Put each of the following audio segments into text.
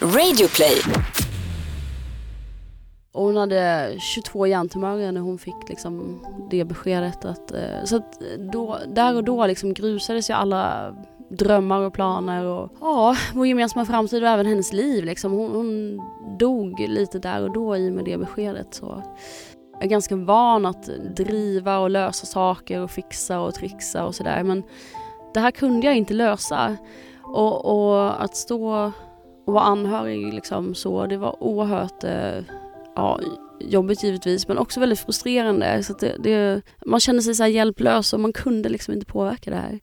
Radioplay. Och hon hade 22 hjärntumörer när hon fick liksom det beskedet. Att, eh, så att eh, då, där och då liksom grusades ju alla drömmar och planer och ja, vår gemensamma framtid och även hennes liv. Liksom. Hon, hon dog lite där och då i och med det beskedet. Så jag är ganska van att driva och lösa saker och fixa och trixa och sådär. Men det här kunde jag inte lösa. Och, och att stå och vara anhörig liksom så, det var oerhört eh, ja, jobbigt givetvis men också väldigt frustrerande. Så det, det, man kände sig så hjälplös och man kunde liksom inte påverka det här.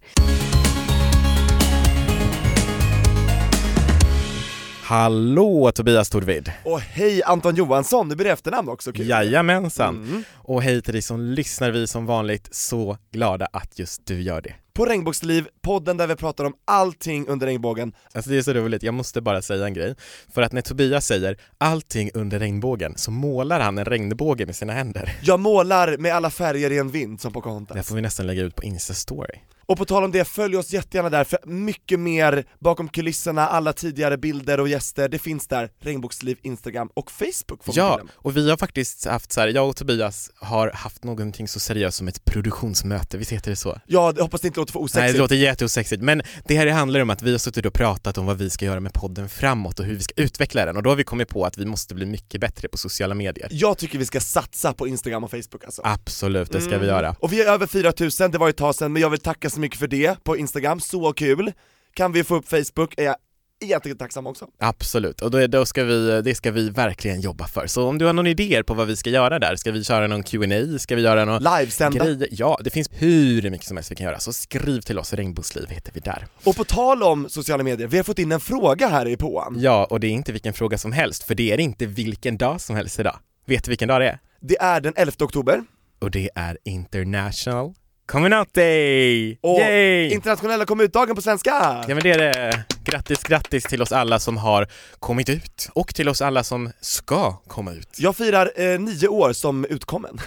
Hallå Tobias Torvid! Och hej Anton Johansson, du blir efternamn också, kul! Jajamensan! Mm. Och hej till dig som lyssnar, vi som vanligt så glada att just du gör det. På Regnbågsliv, podden där vi pratar om allting under regnbågen. Alltså det är så roligt, jag måste bara säga en grej. För att när Tobias säger allting under regnbågen så målar han en regnbåge med sina händer. Jag målar med alla färger i en vind som Pocahontas. Det får vi nästan lägga ut på Insta-story. Och på tal om det, följ oss jättegärna där för mycket mer bakom kulisserna, alla tidigare bilder och gäster, det finns där, Regnbågsliv, Instagram och Facebook får Ja, och vi har faktiskt haft så här, jag och Tobias har haft någonting så seriöst som ett produktionsmöte, visst heter det så? Ja, jag hoppas det inte låter för Nej, osexigt. det låter jätteosexigt, men det här handlar om att vi har suttit och pratat om vad vi ska göra med podden framåt och hur vi ska utveckla den och då har vi kommit på att vi måste bli mycket bättre på sociala medier. Jag tycker vi ska satsa på Instagram och Facebook alltså. Absolut, det ska vi Mm. göra. Och vi är över 4000, det var ett tag sedan, men jag vill tacka så mycket för det på Instagram, så kul! Kan vi få upp Facebook är jag egentligen tacksam också. Absolut, och då, då ska vi, det ska vi verkligen jobba för. Så om du har någon idéer på vad vi ska göra där, ska vi köra någon Q&A? Ska vi göra någon Livesända. grejer? Ja, det finns hur mycket som helst vi kan göra, så skriv till oss, Regnbågsliv heter vi där. Och på tal om sociala medier, vi har fått in en fråga här i påan. Ja, och det är inte vilken fråga som helst, för det är inte vilken dag som helst idag. Vet du vilken dag det är? Det är den 11 oktober, Och det är International Coming Out Day! och Yay! internationella kom ut-dagen på svenska! Ja men det är det. Grattis, grattis till oss alla som har kommit ut och till oss alla som ska komma ut. Jag firar eh, nio år som utkommen.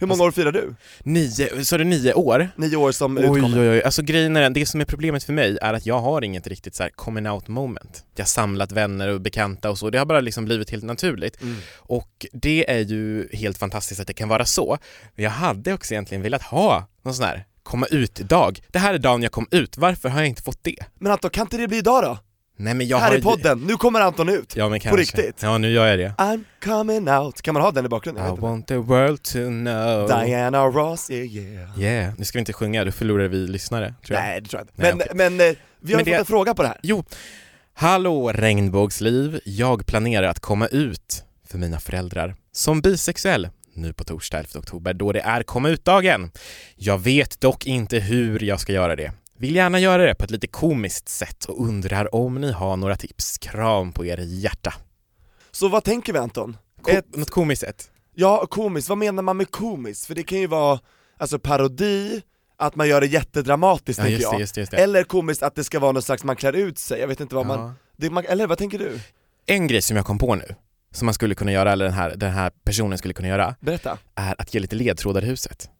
Hur många år firar du? Nio, så är det nio år? Nio år som Oj utkommen. oj oj, alltså grejen är det som är problemet för mig är att jag har inget riktigt så här coming out moment. Jag har samlat vänner och bekanta och så, det har bara liksom blivit helt naturligt. Mm. Och det är ju helt fantastiskt att det kan vara så. Jag hade också egentligen velat ha någon sån här komma ut-dag. Det här är dagen jag kom ut, varför har jag inte fått det? Men Anton, kan inte det bli idag då? Nej men jag här har i podden, nu kommer Anton ut! Ja men På kanske. riktigt? Ja nu gör jag det. I'm coming out, kan man ha den i bakgrunden? I want the world to know Diana Ross, yeah yeah Yeah, nu ska vi inte sjunga, då förlorar vi lyssnare tror jag. Nej det tror jag inte. Nej, Men, okej. men eh, vi har Men fått det- en fråga på det här. Jo, hallå regnbågsliv, jag planerar att komma ut för mina föräldrar som bisexuell nu på torsdag 11 oktober då det är komma ut-dagen. Jag vet dock inte hur jag ska göra det. Vill gärna göra det på ett lite komiskt sätt och undrar om ni har några tips. Kram på er hjärta. Så vad tänker vi Anton? Ko- Ett- Något komiskt sätt? Ja, komiskt, vad menar man med komiskt? För det kan ju vara, alltså parodi, att man gör det jättedramatiskt Ja tänker jag det, just det, just det. Eller komiskt att det ska vara något slags, man klär ut sig, jag vet inte vad man, Ja. det, man eller vad tänker du? En grej som jag kom på nu, som man skulle kunna göra, eller den här, den här personen skulle kunna göra, Berätta. är att ge lite ledtrådar i huset.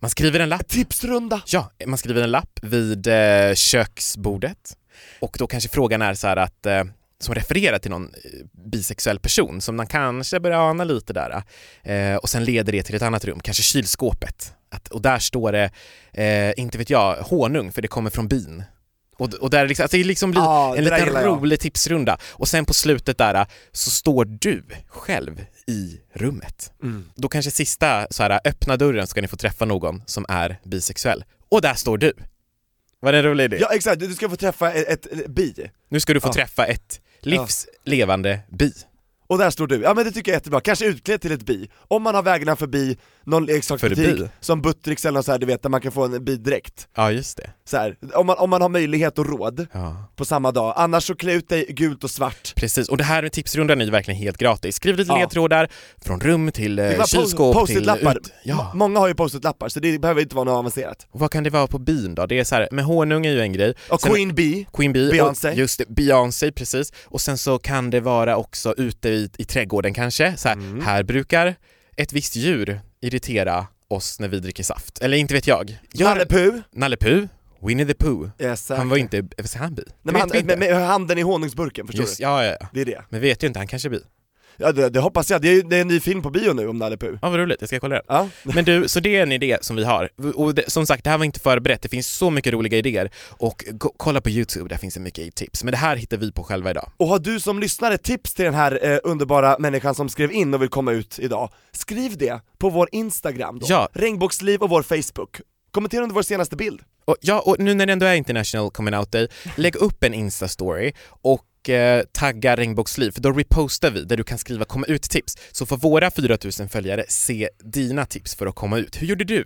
Man skriver en lapp Tipsrunda! Ja, man skriver en lapp vid eh, köksbordet och då kanske frågan är så här att eh, som refererar till någon eh, bisexuell person som man kanske börjar ana lite där eh, och sen leder det till ett annat rum, kanske kylskåpet. Att, och där står det, eh, inte vet jag, honung för det kommer från bin. Och, och där liksom, alltså det liksom blir Ja, en liten jag. rolig tipsrunda och sen på slutet där så står du själv i rummet. Mm. Då kanske sista så här, öppna dörren så ska ni få träffa någon som är bisexuell. Och där står du! Var det en rolig idé? Ja exakt, du ska få träffa ett, ett, bi, Nu ska du få Ja. träffa ett livslevande bi. Och där står du. Ja men det tycker jag är jättebra, kanske utklädd till ett bi. Om man har vägarna förbi någon leksaksbutik, som Buttricks eller något så här, du vet, där man kan få en bidräkt. Ja, just det. Så här, om, man, om man har möjlighet och råd Ja. på samma dag, annars så klä ut dig gult och svart. Precis, och det här med tipsrundan är ju verkligen helt gratis. Skriv lite Ja. ledtrådar från rum till eh, kylskåp till... post-it-lappar. ut- Ja. Många har ju post-it-lappar, så det behöver inte vara något avancerat. Och vad kan det vara på bin då? Det är så här, med honung är ju en grej. Och Sen- Queen Bee, Queen Bee, Beyoncé. och just det, Beyoncé precis. Och sen så kan det vara också ute i, i trädgården kanske, så här, Mm. här brukar ett visst djur irritera oss när vi dricker saft. Eller inte vet jag. Nalle Puh, Nalle Puh. Winnie the Pooh. Yes, Han var inte, visst är han bi? Nej, men han, med, med handen i honungsburken, förstår Just, du? ja, ja, ja. Det är det. Men vet ju inte, han kanske är bi. Ja det, det hoppas jag, det är, det är en ny film på bio nu om Nalle Puh. Ja, vad roligt, jag ska kolla den. Ja. Men du, så det är en idé som vi har. Och det, som sagt, det här var inte förberett, det finns så mycket roliga idéer. Och kolla på Youtube, där finns det mycket tips. Men det här hittar vi på själva idag. Och har du som lyssnare tips till den här eh, underbara människan som skrev in och vill komma ut idag, skriv det på vår Instagram då, Ja. Regnbågsliv och vår Facebook. Kommentera under vår senaste bild. Och, ja, och nu när det ändå är International Coming Out Day, lägg upp en Insta-story och eh, tagga Regnbågsliv, för då repostar vi där du kan skriva komma ut-tips. Så får våra 4000 följare se dina tips för att komma ut. Hur gjorde du?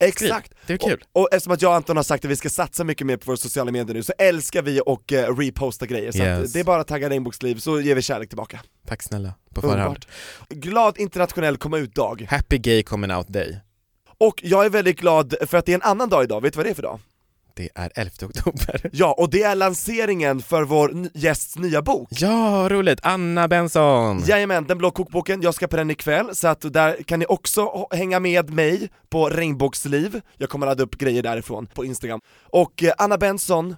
Exakt! Det är kul. Och, och eftersom att jag och Anton har sagt att vi ska satsa mycket mer på våra sociala medier nu så älskar vi och eh, reposta grejer, så Yes. att det är bara att tagga Regnbågsliv så ger vi kärlek tillbaka. Tack snälla, på förhand. Glad internationell komma ut-dag. Happy Gay Coming Out Day. Och jag är väldigt glad för att det är en annan dag idag, vet du vad det är för dag? Det är 11 oktober. Ja, och det är lanseringen för vår gästs nya bok. Ja, roligt! Anna Benson! Jajamän, den blå kokboken, jag ska på den ikväll, så att där kan ni också hänga med mig på Regnbågsliv, jag kommer ladda upp grejer därifrån på Instagram. Och eh, Anna Benson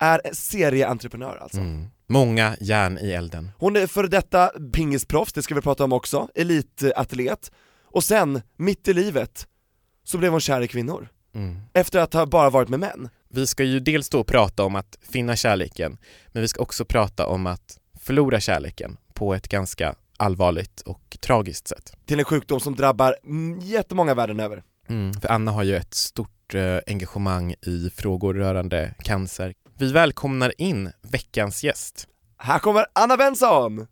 är serieentreprenör alltså. Mm. Många järn i elden. Hon är före detta pingisproffs, det ska vi prata om också, elitatlet, och sen, mitt i livet, så blev hon kär i kvinnor. Mm. Efter att ha bara varit med män. Vi ska ju dels då prata om att finna kärleken, men vi ska också prata om att förlora kärleken på ett ganska allvarligt och tragiskt sätt. Till en sjukdom som drabbar jättemånga världen över. Mm. För Anna har ju ett stort eh, engagemang i frågor rörande cancer. Vi välkomnar in veckans gäst. Här kommer Anna Benson!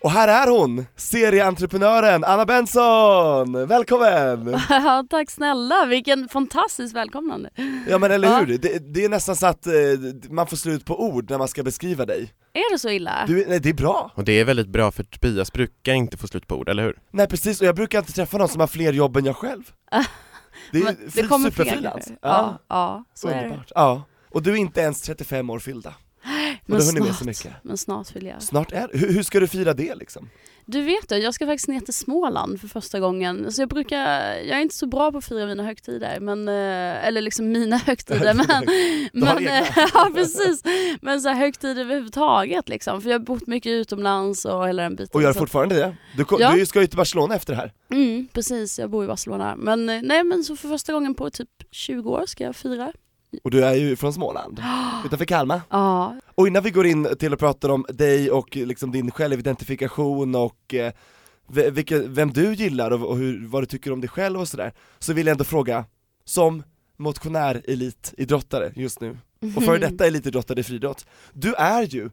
Och här är hon, serieentreprenören Anna Benson! Välkommen! Ja, tack snälla, vilken fantastisk välkomnande. Ja men eller Ja. hur, det, det är nästan så att eh, man får slut på ord när man ska beskriva dig. Är det så illa? Du, nej, det är bra! Och det är väldigt bra för Tobias brukar inte få slut på ord, eller hur? Nej precis, och jag brukar inte träffa någon som har fler jobb än jag själv. Det är Men fri- kommer fler superfrilans. kanske. Ja, ja, så är det. underbart. Ja. Och du är inte ens 35 år fyllda. Men snart, men snart vill jag. Snart är hur, hur ska du fira det liksom? Du vet det, jag ska faktiskt ner till Småland för första gången. Så jag brukar, jag är inte så bra på att fira mina högtider, men, eh, eller liksom mina högtider, men, men eh, ja precis. Men så här högtider överhuvudtaget liksom, för jag har bott mycket utomlands och hela den biten. Och gör fortfarande det? Du, Ja. du ska ju till Barcelona efter det här. Mm, precis, jag bor i Barcelona. Men eh, nej men så för första gången på typ 20 år ska jag fira. Och du är ju från Småland, utanför Kalmar. Ja, Och innan vi går in till att prata om dig och liksom din självidentifikation och eh, vilka, vem du gillar och, och hur, vad du tycker om dig själv och sådär, så vill jag ändå fråga, som motionär elitidrottare just nu, och före detta elitidrottare i friidrott, du är ju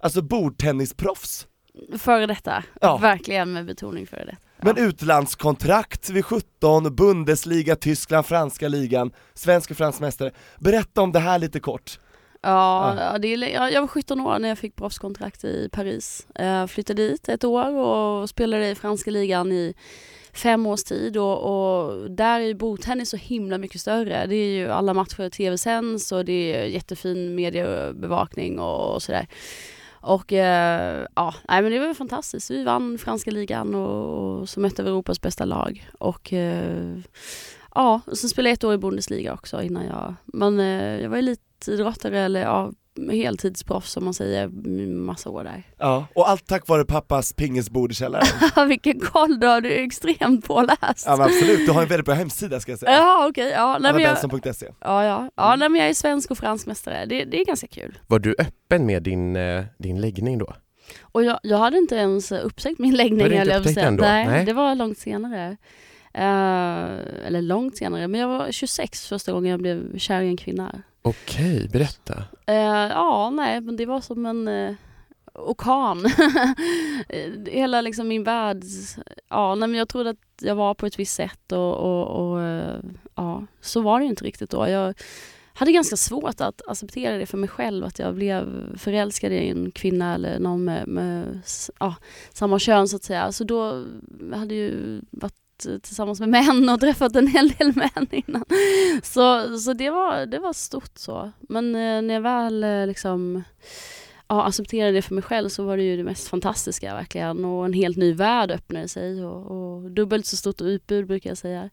alltså bordtennisproffs, före detta. Ja. Verkligen med betoning före detta. Men utlandskontrakt vid 17, Bundesliga, Tyskland, franska ligan, svensk och fransk mästare. Berätta om det här lite kort. Ja, Ja. det jag var 17 år när jag fick proffskontrakt i Paris. Jag flyttade dit ett år och spelade i franska ligan i fem års tid och, och där är ju bordtennis så himla mycket större. Det är ju alla matcher tv-sänds och det är jättefin mediebevakning och, och sådär. Och eh, ja, nej men det var fantastiskt. Vi vann franska ligan och, och så mötte vi Europas bästa lag. Och eh, ja, och sen spelade jag ett år i Bundesliga också innan jag, men eh, jag var elitidrottare eller ja, heltidsproffs som man säger, massa år där. Ja, och allt tack vare pappas pingisbord i källaren. Vilken koll du har, du är extremt påläst. Ja men absolut, du har en väldigt bra hemsida ska jag säga. Ja okej, ja. Nej, men jag, AnnaBenson.se ja, ja. ja nej, men jag är svensk och fransk mästare, det, det är ganska kul. Var du öppen med din, eh, din läggning då? Och jag, jag hade inte ens upptäckt min Var läggning inte upptäckt säga. ändå? Nej, Nej. det var långt senare. Eh, eller långt senare, men jag var 26 första gången jag blev kär i en kvinna. Okej, berätta. Eh, ja, nej, men det var som en eh, orkan. Hela liksom min värld, ja, nej, men jag trodde att jag var på ett visst sätt och, och, och eh, ja, så var det ju inte riktigt då. Jag hade ganska svårt att acceptera det för mig själv, att jag blev förälskad i en kvinna eller någon med, med ja, samma kön så att säga. Så då hade ju varit tillsammans med män och träffat en hel del män innan. Så, så det, var, det var stort så. Men eh, när jag väl eh, liksom ja, accepterade det för mig själv så var det ju det mest fantastiska verkligen och en helt ny värld öppnade sig och, och dubbelt så stort utbud brukar jag säga.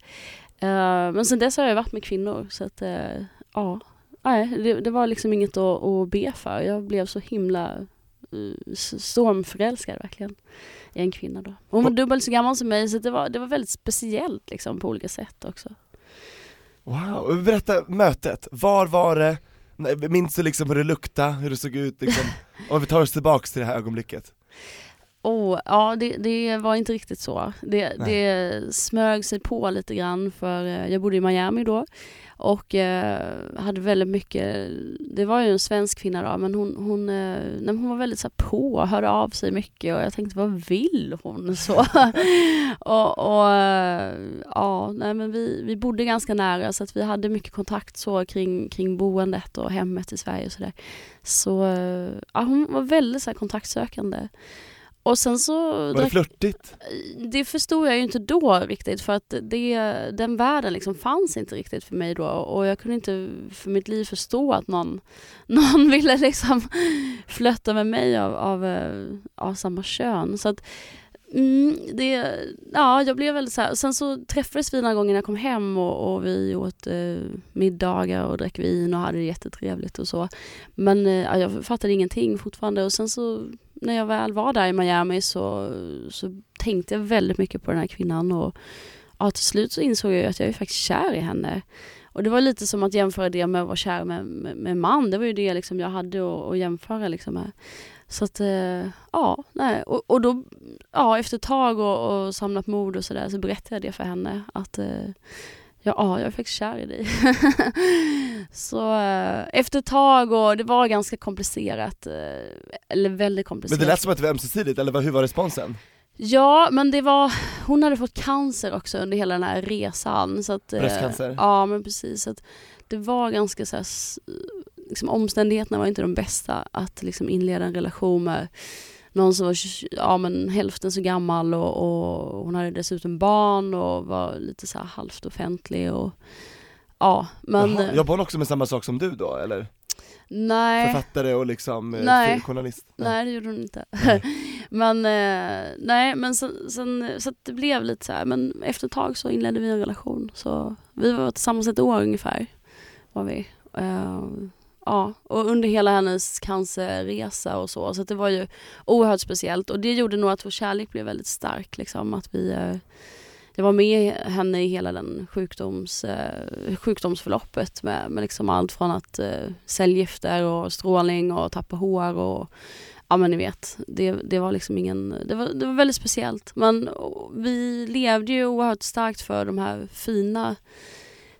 Eh, men sen dess har jag varit med kvinnor så att eh, ja, nej, det, det, var liksom inget att, att be för. Jag blev så himla eh, stormförälskad verkligen i en kvinna då. Hon var dubbelt så gammal som mig så det var, det var väldigt speciellt liksom på olika sätt också. Wow, berätta mötet, var var det? Minns du liksom hur det luktade, hur det såg ut liksom? Om vi tar oss tillbaks till det här ögonblicket Oh, ja, det, det var inte riktigt så. Det, det smög sig på lite grann för eh, jag bodde i Miami då och eh, hade väldigt mycket, det var ju en svensk kvinna då, men hon, hon, eh, hon var väldigt så på, hörde av sig mycket och jag tänkte vad vill hon så? och, och eh, ja, nej men vi, vi bodde ganska nära så att vi hade mycket kontakt så kring, kring boendet och hemmet i Sverige och sådär. Så, eh, ja, hon var väldigt så här, kontaktsökande. Och sen så... Var det flörtigt? Det förstod jag ju inte då riktigt för att det, den världen liksom fanns inte riktigt för mig då och jag kunde inte för mitt liv förstå att någon, någon ville liksom flörta med mig av, av, eh, av samma kön. Så att Mm, det, ja, jag blev väldigt så här. Sen så träffades vi några gånger när jag kom hem och, och vi åt eh, middagar och drack vin och hade det jättetrevligt och så. Men eh, ja, jag fattade ingenting fortfarande och sen så när jag väl var där i Miami så, så tänkte jag väldigt mycket på den här kvinnan och ja, till slut så insåg jag att jag är faktiskt kär i henne. Och det var lite som att jämföra det med att vara kär med, med, med man. Det var ju det liksom jag hade att, att jämföra liksom med. Så att, eh, ja, nej. Och, och då, ja, efter ett tag och, och samlat mod och sådär så berättade jag det för henne att eh, ja, jag är faktiskt kär i dig. så eh, efter ett tag och det var ganska komplicerat, eller väldigt komplicerat. Men det lät som att det var ömsesidigt, eller hur var responsen? Ja, men det var, hon hade fått cancer också under hela den här resan. Så att, Bröstcancer? Ja, men precis. Så att det var ganska så här, liksom, omständigheterna var inte de bästa att liksom, inleda en relation med någon som var ja, men hälften så gammal och, och hon hade dessutom barn och var lite så halvt offentlig och ja men Jaha, Jobbar hon också med samma sak som du då eller? Nej Författare och liksom eh, nej. journalist? Nej. nej det gjorde hon inte Men eh, nej men sen, sen, så att det blev lite så här, men efter ett tag så inledde vi en relation så vi var tillsammans ett år ungefär var vi uh, Ja, och under hela hennes cancerresa och så. Så det var ju oerhört speciellt och det gjorde nog att vår kärlek blev väldigt stark. Liksom, att vi, eh, jag var med henne i hela den sjukdoms, eh, sjukdomsförloppet med, med liksom allt från att eh, cellgifter och strålning och tappa hår och ja men ni vet, det, det var liksom ingen, det var, det var väldigt speciellt. Men vi levde ju oerhört starkt för de här fina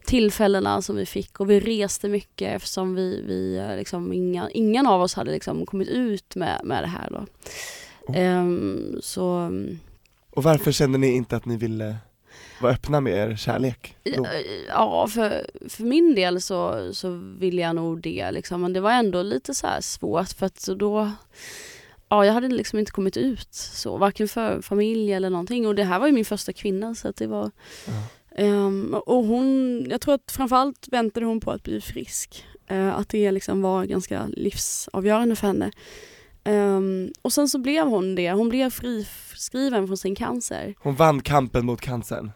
tillfällena som vi fick och vi reste mycket eftersom vi, vi eh, liksom inga, ingen av oss hade liksom kommit ut med, med det här då. Oh. Um, så... Mm. Och varför kände ni inte att ni ville vara öppna med er kärlek? Då? Ja, för, för min del så, så ville jag nog det liksom. men det var ändå lite så svårt för att då Ja, jag hade liksom inte kommit ut så, varken för familj eller någonting och det här var ju min första kvinna så att det var ja. Um, och hon, jag tror att framförallt väntade hon på att bli frisk. Uh, att det liksom var ganska livsavgörande för henne. Um, och sen så blev hon det, hon blev friskriven från sin cancer. Hon vann kampen mot cancern?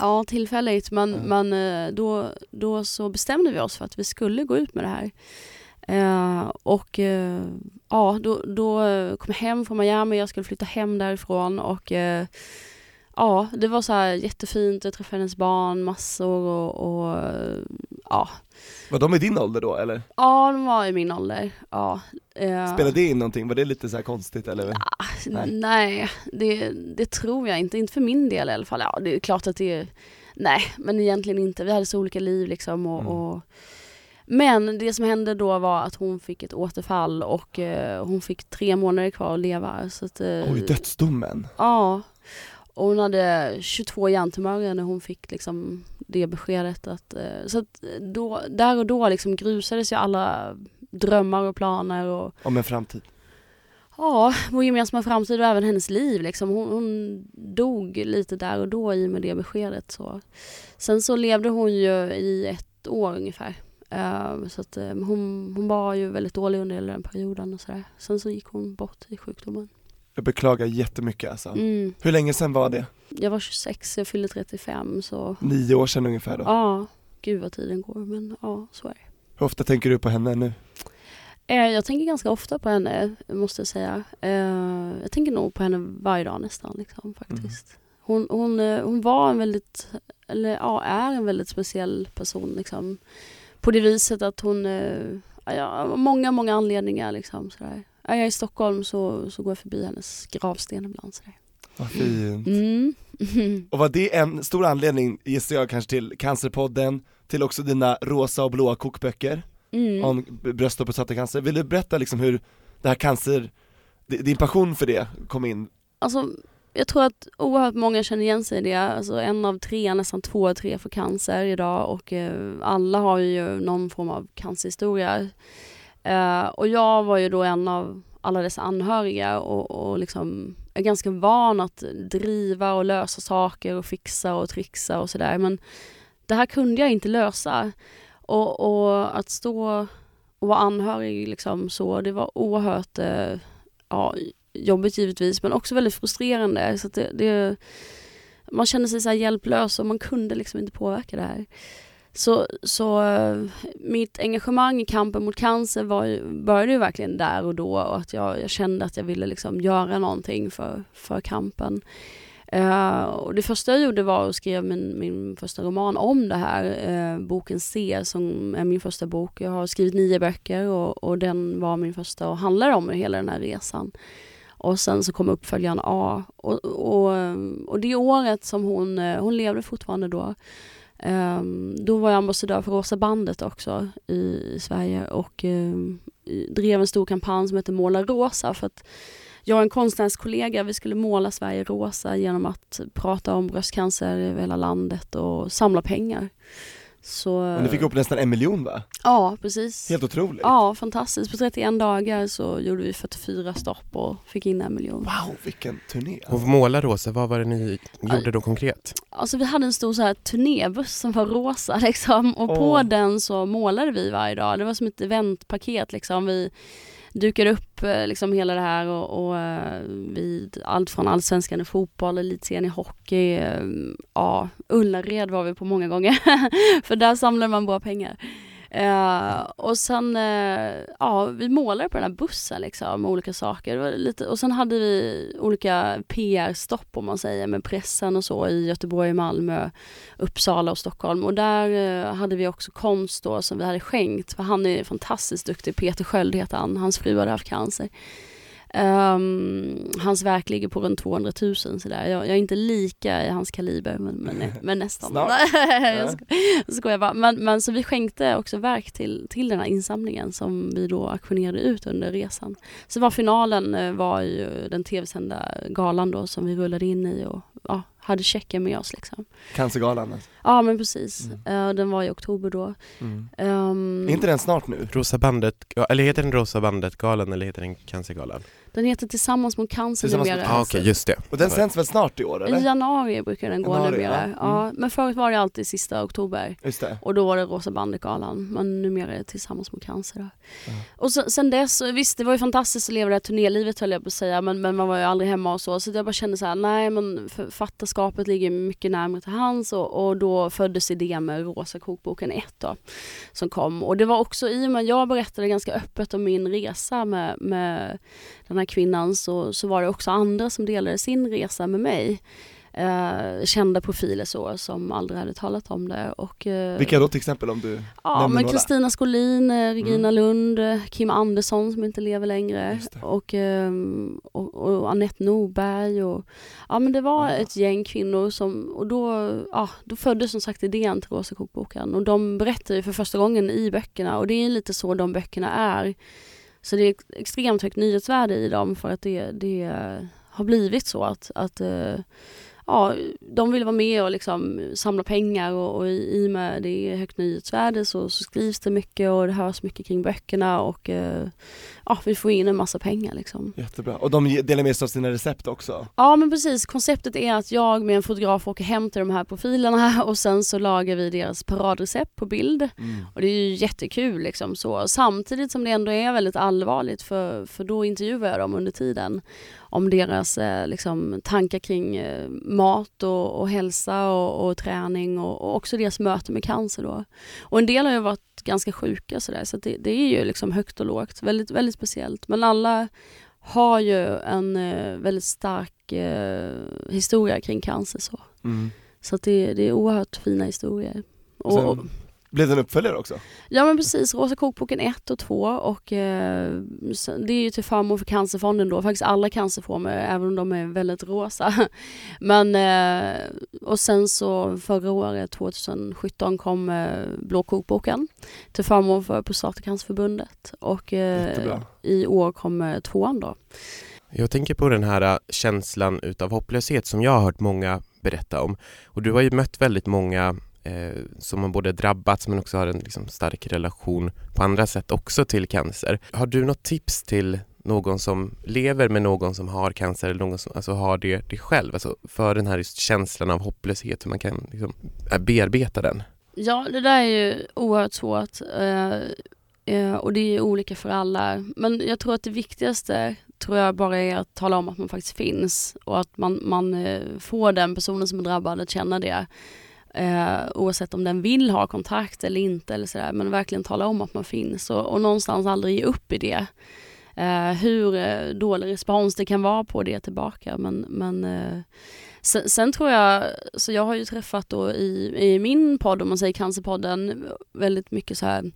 Ja, tillfälligt men, mm. men uh, då, då så bestämde vi oss för att vi skulle gå ut med det här. Uh, och uh, ja, då, då kom jag hem från Miami, jag skulle flytta hem därifrån och uh, ja, det var så här jättefint. Jag träffade hennes barn massor och, och ja. Var de i din ålder då eller? Ja, de var i min ålder. Ja. Eh. Spelade det in någonting? Var det lite så konstigt eller? Ja, nej, nej det, det, tror jag inte. Inte för min del i alla fall. Ja, det är klart att det är, nej, men egentligen inte. Vi hade så olika liv liksom och, mm. och men det som hände då var att hon fick ett återfall och eh, hon fick tre månader kvar att leva. Så att, eh, Oj, dödsdomen? Ja, och hon hade 22 hjärntumörer när hon fick liksom det beskedet. Att, eh, så att då, där och då liksom grusades ju alla drömmar och planer. Och, Om en framtid? Ja, vår gemensamma framtid och även hennes liv. Liksom. Hon, hon, dog lite där och då i och med det beskedet. Så. Sen så levde hon ju i ett år ungefär. Eh, så att, eh, hon, hon var ju väldigt dålig under hela den perioden och sådär. Sen så gick hon bort i sjukdomen. Jag beklagar jättemycket alltså. Mm. Hur länge sedan var det? Jag var 26, jag fyllde 35 så Nio år sedan ungefär då? ja, gud vad tiden går men ja, så är det. Hur ofta tänker du på henne nu? Eh, Jag tänker ganska ofta på henne, måste jag säga. Eh, Jag tänker nog på henne varje dag nästan, liksom, faktiskt. Hon, hon, eh, hon var en väldigt, eller ja, är en väldigt speciell person, liksom. På det viset att hon, ja, många, många anledningar, liksom, sådär. Är jag i Stockholm så, så går jag förbi hennes gravsten ibland, sådär. Vad fint. Mm. Och var det en stor anledning, gissar jag kanske till Cancerpodden, till också dina rosa och blåa kokböcker Mm. om bröst och prostatacancer. Vill du berätta liksom hur det här cancer, di- din passion för det kom in? Alltså, jag tror att oerhört många känner igen sig i det. Alltså en av tre, nästan två av tre får cancer idag och eh, alla har ju någon form av cancerhistoria. Eh, och jag var ju då en av alla dessa anhöriga och, och liksom är ganska van att driva och lösa saker och fixa och trixa och sådär. Men det här kunde jag inte lösa. Och, och att stå och vara anhörig liksom så, det var oerhört eh, ja, jobbigt givetvis men också väldigt frustrerande. Så att det, det, man kände sig så här hjälplös och man kunde liksom inte påverka det här. Så, så eh, mitt engagemang i kampen mot cancer var, började ju verkligen där och då och att jag, jag kände att jag ville liksom göra någonting för, för kampen. Uh, och det första jag gjorde var att skriva min, min första roman om det här, uh, boken C som är min första bok. Jag har skrivit nio böcker och, och den var min första och handlar om hela den här resan. Och sen så kom uppföljaren A. Och, och, och det året som hon, hon levde fortfarande då, Um, då var jag ambassadör för Rosa bandet också i Sverige och um, drev en stor kampanj som heter Måla rosa för att jag och en konstnärskollega, vi skulle måla Sverige rosa genom att prata om bröstcancer över hela landet och samla pengar. Så, Och ni fick ihop nästan en miljon va? Ja, precis. Helt otroligt. Ja, fantastiskt. På 31 dagar så gjorde vi 44 stopp och fick in en miljon. Wow, vilken turné! Och måla rosa, vad var det ni gjorde då konkret? Alltså vi hade en stor så här turnébuss som var rosa liksom och på Åh. den så målade vi varje dag. Det var som ett eventpaket liksom. Vi dukade upp eh, liksom hela det här och, och eh, vid allt från allsvenskan i fotboll, elitserien i hockey, eh, ja, Ullared var vi på många gånger. För där samlade man bra pengar. Eh, och sen, eh, ja, vi målade på den här bussen liksom, med olika saker. Lite, och sen hade vi olika PR-stopp om man säger med pressen och så i Göteborg, Malmö, Uppsala och Stockholm. Och där eh, hade vi också konst då som vi hade skänkt, för han är fantastiskt duktig, Peter Sköld heter han, hans fru hade haft cancer. Ehm, hans verk ligger på runt 200 000 sådär. Jag, jag är inte lika i hans kaliber men, men, men nästan. Jag sko- skojar bara. Men, men så vi skänkte också verk till, till den här insamlingen som vi då auktionerade ut under resan. Så var finalen eh, var ju den tv-sända galan då som vi rullade in i och ja, hade checken med oss liksom. Cancergalan alltså. Ja men precis. Mm. Eh, den var i oktober då. mm. Ehm, Är inte den snart nu? Rosa bandet, eller heter den Rosa bandet-galan eller heter den Cancergalan? Den heter Tillsammans mot cancer Tillsammans mot numera. Ja ah, okej, just det. Och den sänds väl snart i år I eller? januari brukar den gå Januari, numera. ja. Ja. Mm. men förut var det alltid sista oktober. Just det. Och då var det Rosa bandet-galan. Men numera är det Tillsammans mot cancer. Då. Ja. Och så, sen dess, visst det var ju fantastiskt att leva det här turnélivet höll jag på att säga. Men, men man var ju aldrig hemma och så. Så jag bara kände så här, nej men författarskapet ligger mycket närmare till hands. Och, och då föddes idén med Rosa kokboken 1 då. Som kom. Och det var också i och med att jag berättade ganska öppet om min resa med, med den här kvinnan så, så var det också andra som delade sin resa med mig. Eh, kända profiler så som aldrig hade talat om det. Och, eh, Vilka då till exempel om du? Ja, men? Kristina Skolin, eh, Regina Mm. Lund, Kim Andersson som inte lever längre och, ehm, och, och Anette Norberg och ja men det var Ja. ett gäng kvinnor som och då, ja, då föddes som sagt idén till Rosa kokboken och de berättar ju för första gången i böckerna och det är lite så de böckerna är. Så det är extremt högt nyhetsvärde i dem för att det, det har blivit så att, att eh, ja, de vill vara med och liksom samla pengar och, och i, och med det är högt nyhetsvärde så, så, skrivs det mycket och det hörs mycket kring böckerna och eh, ja, vi får in en massa pengar liksom. Jättebra, och de delar med sig av sina recept också? Ja men precis, konceptet är att jag med en fotograf åker hem till de här profilerna och sen så lagar vi deras paradrecept på bild. Mm. Och det är ju jättekul liksom så, samtidigt som det ändå är väldigt allvarligt för, för då intervjuar jag dem under tiden om deras eh, liksom, tankar kring eh, mat och, och hälsa och, och träning och, och, också deras möte med cancer då. Och en del har ju varit ganska sjuka sådär så, det, det, är ju liksom högt och lågt, väldigt, väldigt speciellt. Men alla har ju en eh, väldigt stark eh, historia kring cancer så. Mm. Så det, det är oerhört fina historier. Och, Sen, blev det en uppföljare också? Ja men precis, Rosa kokboken 1 och 2 och eh, det är ju till förmån för Cancerfonden då, faktiskt alla cancerformer även om de är väldigt rosa. Men eh, och sen så förra året 2017 kom eh, Blå kokboken till förmån för Prostatacancerförbundet och eh, i år kommer tvåan då. Jag tänker på den här känslan utav hopplöshet som jag har hört många berätta om och du har ju mött väldigt många eh, som har både drabbats men också har en liksom, stark relation på andra sätt också till cancer. Har du något tips till någon som lever med någon som har cancer eller någon som alltså, har det, det själv, alltså för den här känslan av hopplöshet, hur man kan liksom, eh, bearbeta den? Ja, det där är ju oerhört svårt eh, eh, och det är olika för alla. Men jag tror att det viktigaste tror jag bara är att tala om att man faktiskt finns och att man, man eh, får den personen som är drabbad att känna det. Eh, oavsett om den vill ha kontakt eller inte eller sådär, men verkligen tala om att man finns och, och någonstans aldrig ge upp i det. Eh, hur eh, dålig respons det kan vara på det tillbaka men, men eh, sen, sen, tror jag, så jag har ju träffat då i, i min podd, om man säger Cancerpodden, väldigt mycket så här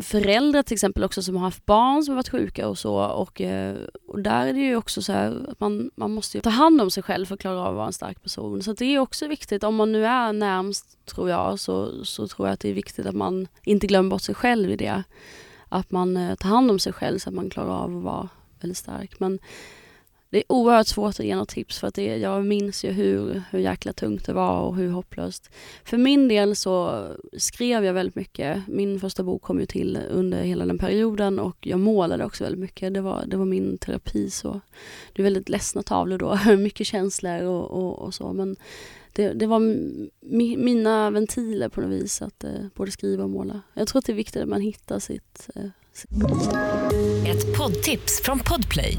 föräldrar till exempel också som har haft barn som har varit sjuka och så och, eh, och där är det ju också så här att man, man måste ta hand om sig själv för att klara av att vara en stark person. Så det är också viktigt, om man nu är närmst tror jag, så, så tror jag att det är viktigt att man inte glömmer bort sig själv i det. Att man eh, tar hand om sig själv så att man klarar av att vara väldigt stark. Men det är oerhört svårt att ge något tips för att det, jag minns ju hur, hur jäkla tungt det var och hur hopplöst. För min del så skrev jag väldigt mycket. Min första bok kom ju till under hela den perioden och jag målade också väldigt mycket. Det var, det var min terapi så. Det är väldigt ledsna tavlor då, mycket känslor och, och, och så men det, det var mi, mina ventiler på något vis att eh, både skriva och måla. Jag tror att det är viktigt att man hittar sitt, eh, ett poddtips från Podplay.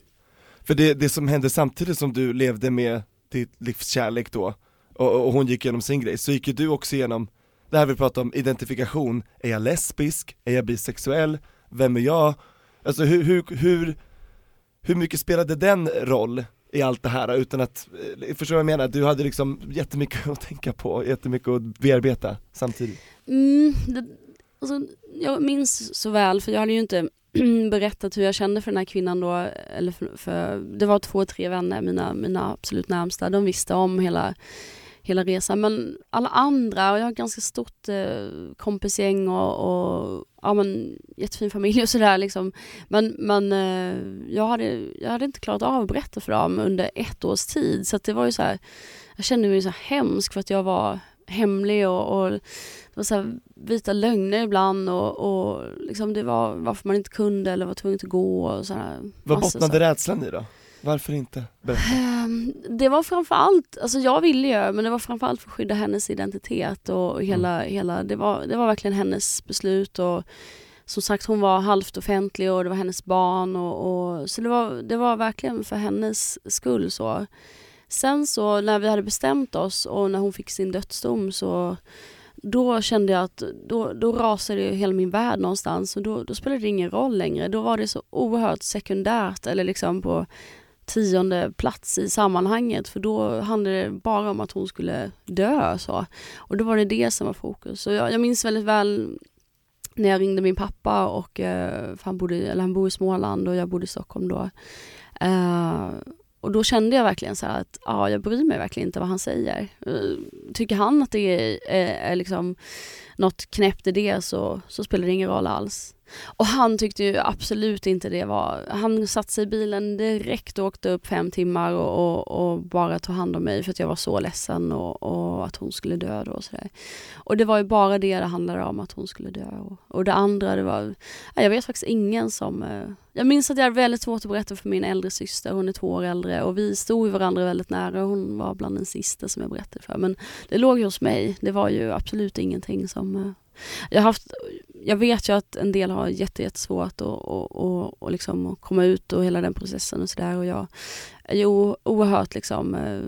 För det, det som hände samtidigt som du levde med ditt livskärlek då, och, och hon gick igenom sin grej, så gick ju du också igenom det här vi pratar om identifikation, är jag lesbisk, är jag bisexuell, vem är jag? Alltså hur, hur, hur, hur mycket spelade den roll i allt det här utan att, eh, förstår du vad jag menar? Du hade liksom jättemycket att tänka på, jättemycket att bearbeta samtidigt. Mm, det, alltså, jag minns så väl, för jag hade ju inte berättat hur jag kände för den här kvinnan då, eller för, för, det var två, tre vänner, mina, mina absolut närmsta, de visste om hela hela resan. Men alla andra, och jag har ett ganska stort eh, kompisgäng och, och ja, men, jättefin familj och sådär liksom. Men, men eh, jag, hade, jag hade inte klarat av att berätta för dem under ett års tid. Så det var ju så här, jag kände mig så hemsk för att jag var hemlig och, och det var så här vita lögner ibland och, och liksom det var varför man inte kunde eller var tvungen att gå och sådär. Vad bottnade rädslan i då? Varför inte? Berätta. Ehm, det var framförallt, alltså jag ville ju men det var framförallt för att skydda hennes identitet och hela, mm. hela det, var, det var verkligen hennes beslut och som sagt hon var halvt offentlig och det var hennes barn och, och så det var, det var verkligen för hennes skull så. Sen så när vi hade bestämt oss och när hon fick sin dödsdom så då kände jag att då, då rasade hela min värld någonstans och då, då spelade det ingen roll längre. Då var det så oerhört sekundärt eller liksom på tionde plats i sammanhanget för då handlade det bara om att hon skulle dö. Så. Och då var det det som var fokus. Och jag, jag minns väldigt väl när jag ringde min pappa och eh, han, bodde, eller han bor i Småland och jag bodde i Stockholm då. Uh, och då kände jag verkligen så att ja, jag bryr mig verkligen inte vad han säger. Eh, tycker han att det är, är, är liksom något knäppt i det så, så spelar det ingen roll alls. Och han tyckte ju absolut inte det var, han satte sig i bilen direkt och åkte upp fem timmar och, och, och bara tog hand om mig för att jag var så ledsen och, och att hon skulle dö då och sådär. Och det var ju bara det det handlade om, att hon skulle dö. Och, och det andra det var, jag vet faktiskt ingen som, eh, jag minns att jag hade väldigt svårt att berätta för min äldre syster, hon är två år äldre och vi stod varandra väldigt nära, hon var bland den sista som jag berättade för. Men det låg ju hos mig, det var ju absolut ingenting som eh, jag, haft, jag vet ju att en del har jättesvårt att och, och, och liksom komma ut och hela den processen och sådär och jag är ju oerhört liksom eh,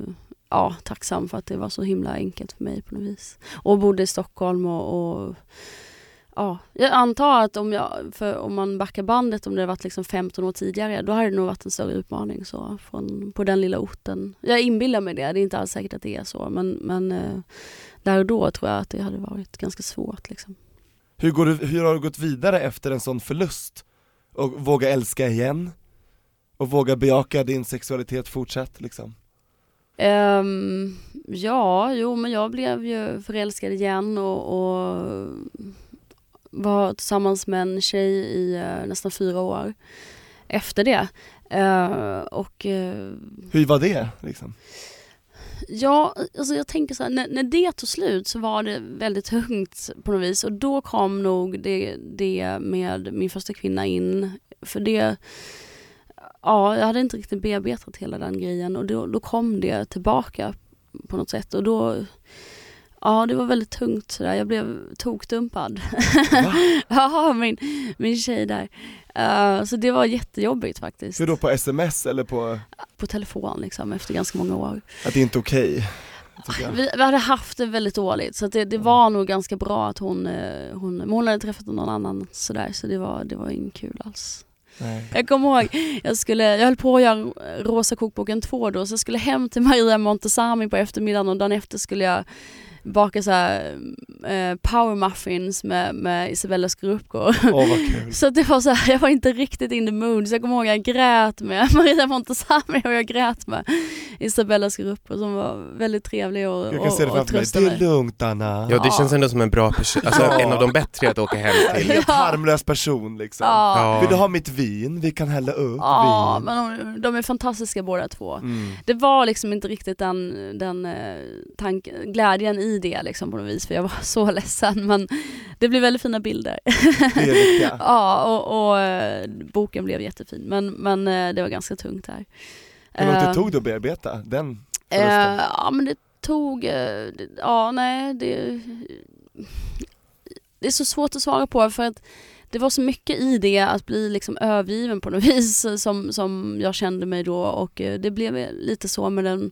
ja, tacksam för att det var så himla enkelt för mig på något vis. Och bodde i Stockholm och, och ja, jag antar att om, jag, om man backar bandet om det varit liksom 15 år tidigare då hade det nog varit en större utmaning så, från, på den lilla orten. Jag inbillar mig det, det är inte alls säkert att det är så men, men eh, där och då tror jag att det hade varit ganska svårt. Liksom. Hur, går du, hur har du gått vidare efter en sån förlust? Och våga älska igen? Och våga bejaka din sexualitet fortsatt liksom? Um, ja, jo men jag blev ju förälskad igen och, och var tillsammans med en tjej i uh, nästan fyra år efter det. Uh, och, uh, Hur var det liksom? Ja, alltså jag tänker så här, när, när det tog slut så var det väldigt tungt på något vis och då kom nog det, det med min första kvinna in. För det, ja, jag hade inte riktigt bearbetat hela den grejen och då, då kom det tillbaka på något sätt och då Ja, det var väldigt tungt sådär. Jag blev tokdumpad. ja, min, min tjej där. Uh, så det var jättejobbigt faktiskt. Hur då, på sms eller på? På telefon liksom, efter ganska många år. Att det är inte okej? Okay, vi, vi, hade haft det väldigt dåligt så det, det var nog ganska bra att hon, eh, hon, hon hade träffat någon annan sådär så det var, det var inget kul alls. Nej. Jag kommer ihåg, jag, skulle, jag höll på att göra Rosa kokboken 2 då, så jag skulle hem till Maria Montesami på eftermiddagen och dagen efter skulle jag baka så här, eh, power muffins med, med Isabellas gruppgård. Oh, så det var så här, jag var inte riktigt in the mood så jag kommer ihåg jag grät med Maria Montesami och jag grät med Isabellas grupper som var väldigt trevlig och, jag kan se det framför mig. Det är lugnt Anna. Ja det känns ändå som en bra person, alltså en av de bättre att åka hem till. En helt harmlös person liksom. Ja. Vill du ha mitt vin? Vi kan hälla upp ja, vin. men de, de, är fantastiska båda två. Mm. Det var liksom inte riktigt den, den eh, tanken, glädjen i det liksom på något vis för jag var så ledsen men det blev väldigt fina bilder. Det ja och, och, eh, boken blev jättefin men, men eh, det var ganska tungt här. Hur långt det tog det att bearbeta den förlusten? Ja men det tog, ja nej det, det är så svårt att svara på för att det var så mycket i det att bli liksom övergiven på något vis som, som jag kände mig då och det blev lite så med den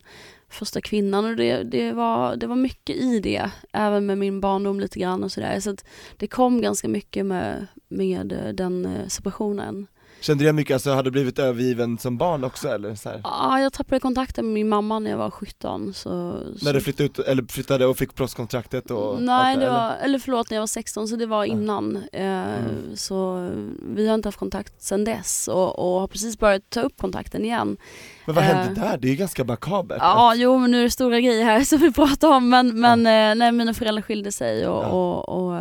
första kvinnan och det, det, var, det var mycket i det, även med min barndom lite grann och sådär. Så att det kom ganska mycket med, med den eh, separationen. Kände du mycket, alltså har du blivit övergiven som barn också eller? Så här? Ja, jag tappade kontakten med min mamma när jag var 17 så, När så... du flyttade ut, eller flyttade och fick proffskontraktet och Nej, allt det, var, eller? eller förlåt när jag var 16 så det var innan. Ja. Eh, mm. Så vi har inte haft kontakt sedan dess och, och har precis börjat ta upp kontakten igen. Men vad hände uh, där? Det är ju ganska makabert. Ja, jo men nu är det stora grejer här som vi pratar om men, men ja. nej, mina föräldrar skilde sig och ja. Och, och,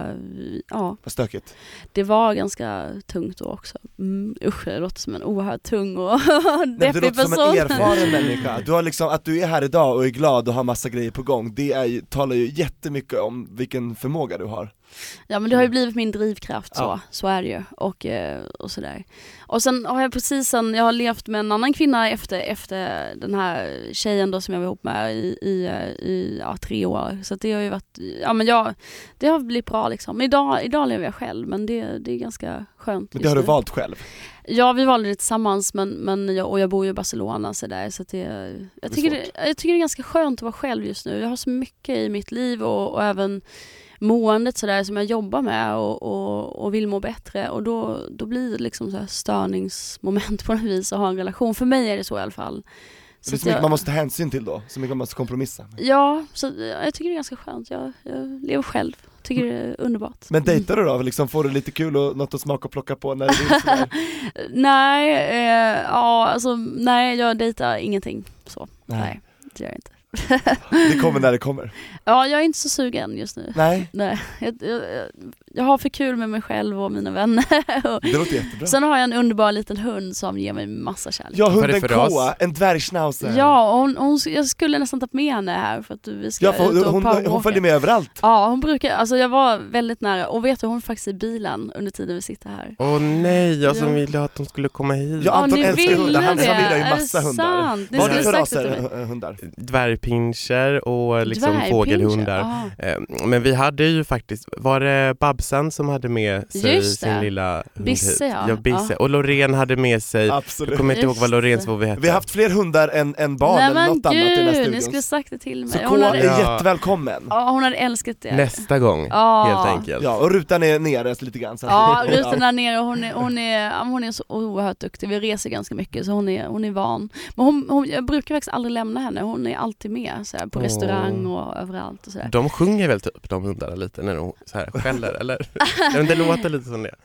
ja. Vad stökigt. Det var ganska tungt då också. Mm, usch, det låter som en oerhört tung och deppig person. Det låter som en erfaren människa. Du har liksom, att du är här idag och är glad och har massa grejer på gång, det är, talar ju jättemycket om vilken förmåga du har. Ja men det har ju blivit min drivkraft så, ja. så är det ju. Och, eh, och sådär. Och sen har jag precis sen, jag har levt med en annan kvinna efter, efter den här tjejen då som jag var ihop med i, i, i ja, tre år. Så det har ju varit, ja men jag, det har blivit bra liksom. Idag, idag lever jag själv men det, det är ganska skönt. Men det har du valt själv? Ja vi valde det tillsammans men, men jag, och jag bor ju i Barcelona så där så det, jag, tycker det, jag tycker det är ganska skönt att vara själv just nu. Jag har så mycket i mitt liv och, och även måendet sådär som jag jobbar med och, och, och vill må bättre och då, då blir det liksom så störningsmoment på något vis att ha en relation. För mig är det så i alla fall. det är så mycket jag- man måste ta hänsyn till då, så mycket man måste kompromissa. Ja, så jag tycker det är ganska skönt. Jag, jag lever själv. Tycker det är underbart. Men dejtar du då? Liksom får du lite kul och något att smaka och plocka på när du? Nej, eh, ja alltså nej jag dejtar ingenting så. Nej. Nej, det gör jag inte. Det kommer när det kommer. Ja, jag är inte så sugen just nu. Nej, Nej, jag, jag, jag har för kul med mig själv och mina vänner. Och det låter jättebra. Sen har jag en underbar liten hund som ger mig massa kärlek. Ja, hunden? K, en dvärgschnauzer. Ja, och hon, hon, jag skulle nästan tagit med henne här för att vi ska Ja, för ut hon, och hon, hon följer med överallt. Ja, hon brukar, alltså jag var väldigt nära och vet du, hon är faktiskt i bilen under tiden vi sitter här. Åh nej, jag som Ja. ville att de skulle komma hit. Ja, Anton ni älskar hundar, hans det? familj har ju massa hundar. Vad är det för raser hundar? Dvärgpinscher och liksom fågelhundar. ja. Eh, Men vi hade ju faktiskt, var det Babsan som hade med sig Just sin det. lilla hund Bisse, ja. ja. Bisse. Ja. Och Loreen hade med sig, jag Absolut. kommer inte ihåg vad Just Loreens vovve hette. Vi har haft fler hundar än, än barn Nej eller något annat i den här gud, studion. ni skulle sagt det till Så mig. K Hon är hade, Ja. jättevälkommen. ja, hon hade älskat det. Nästa gång, helt enkelt. Ja, och rutan är nere lite grann. Så Ja, rutan där nere, hon är, hon, är, hon är så oerhört duktig, vi reser ganska mycket så hon är, hon är van. Men hon, hon, jag brukar faktiskt aldrig lämna henne, hon är alltid med så här, på Åh. restaurang och överallt och. De sjunger väl typ de hundarna lite när de så här skäller eller? Det låter lite som det.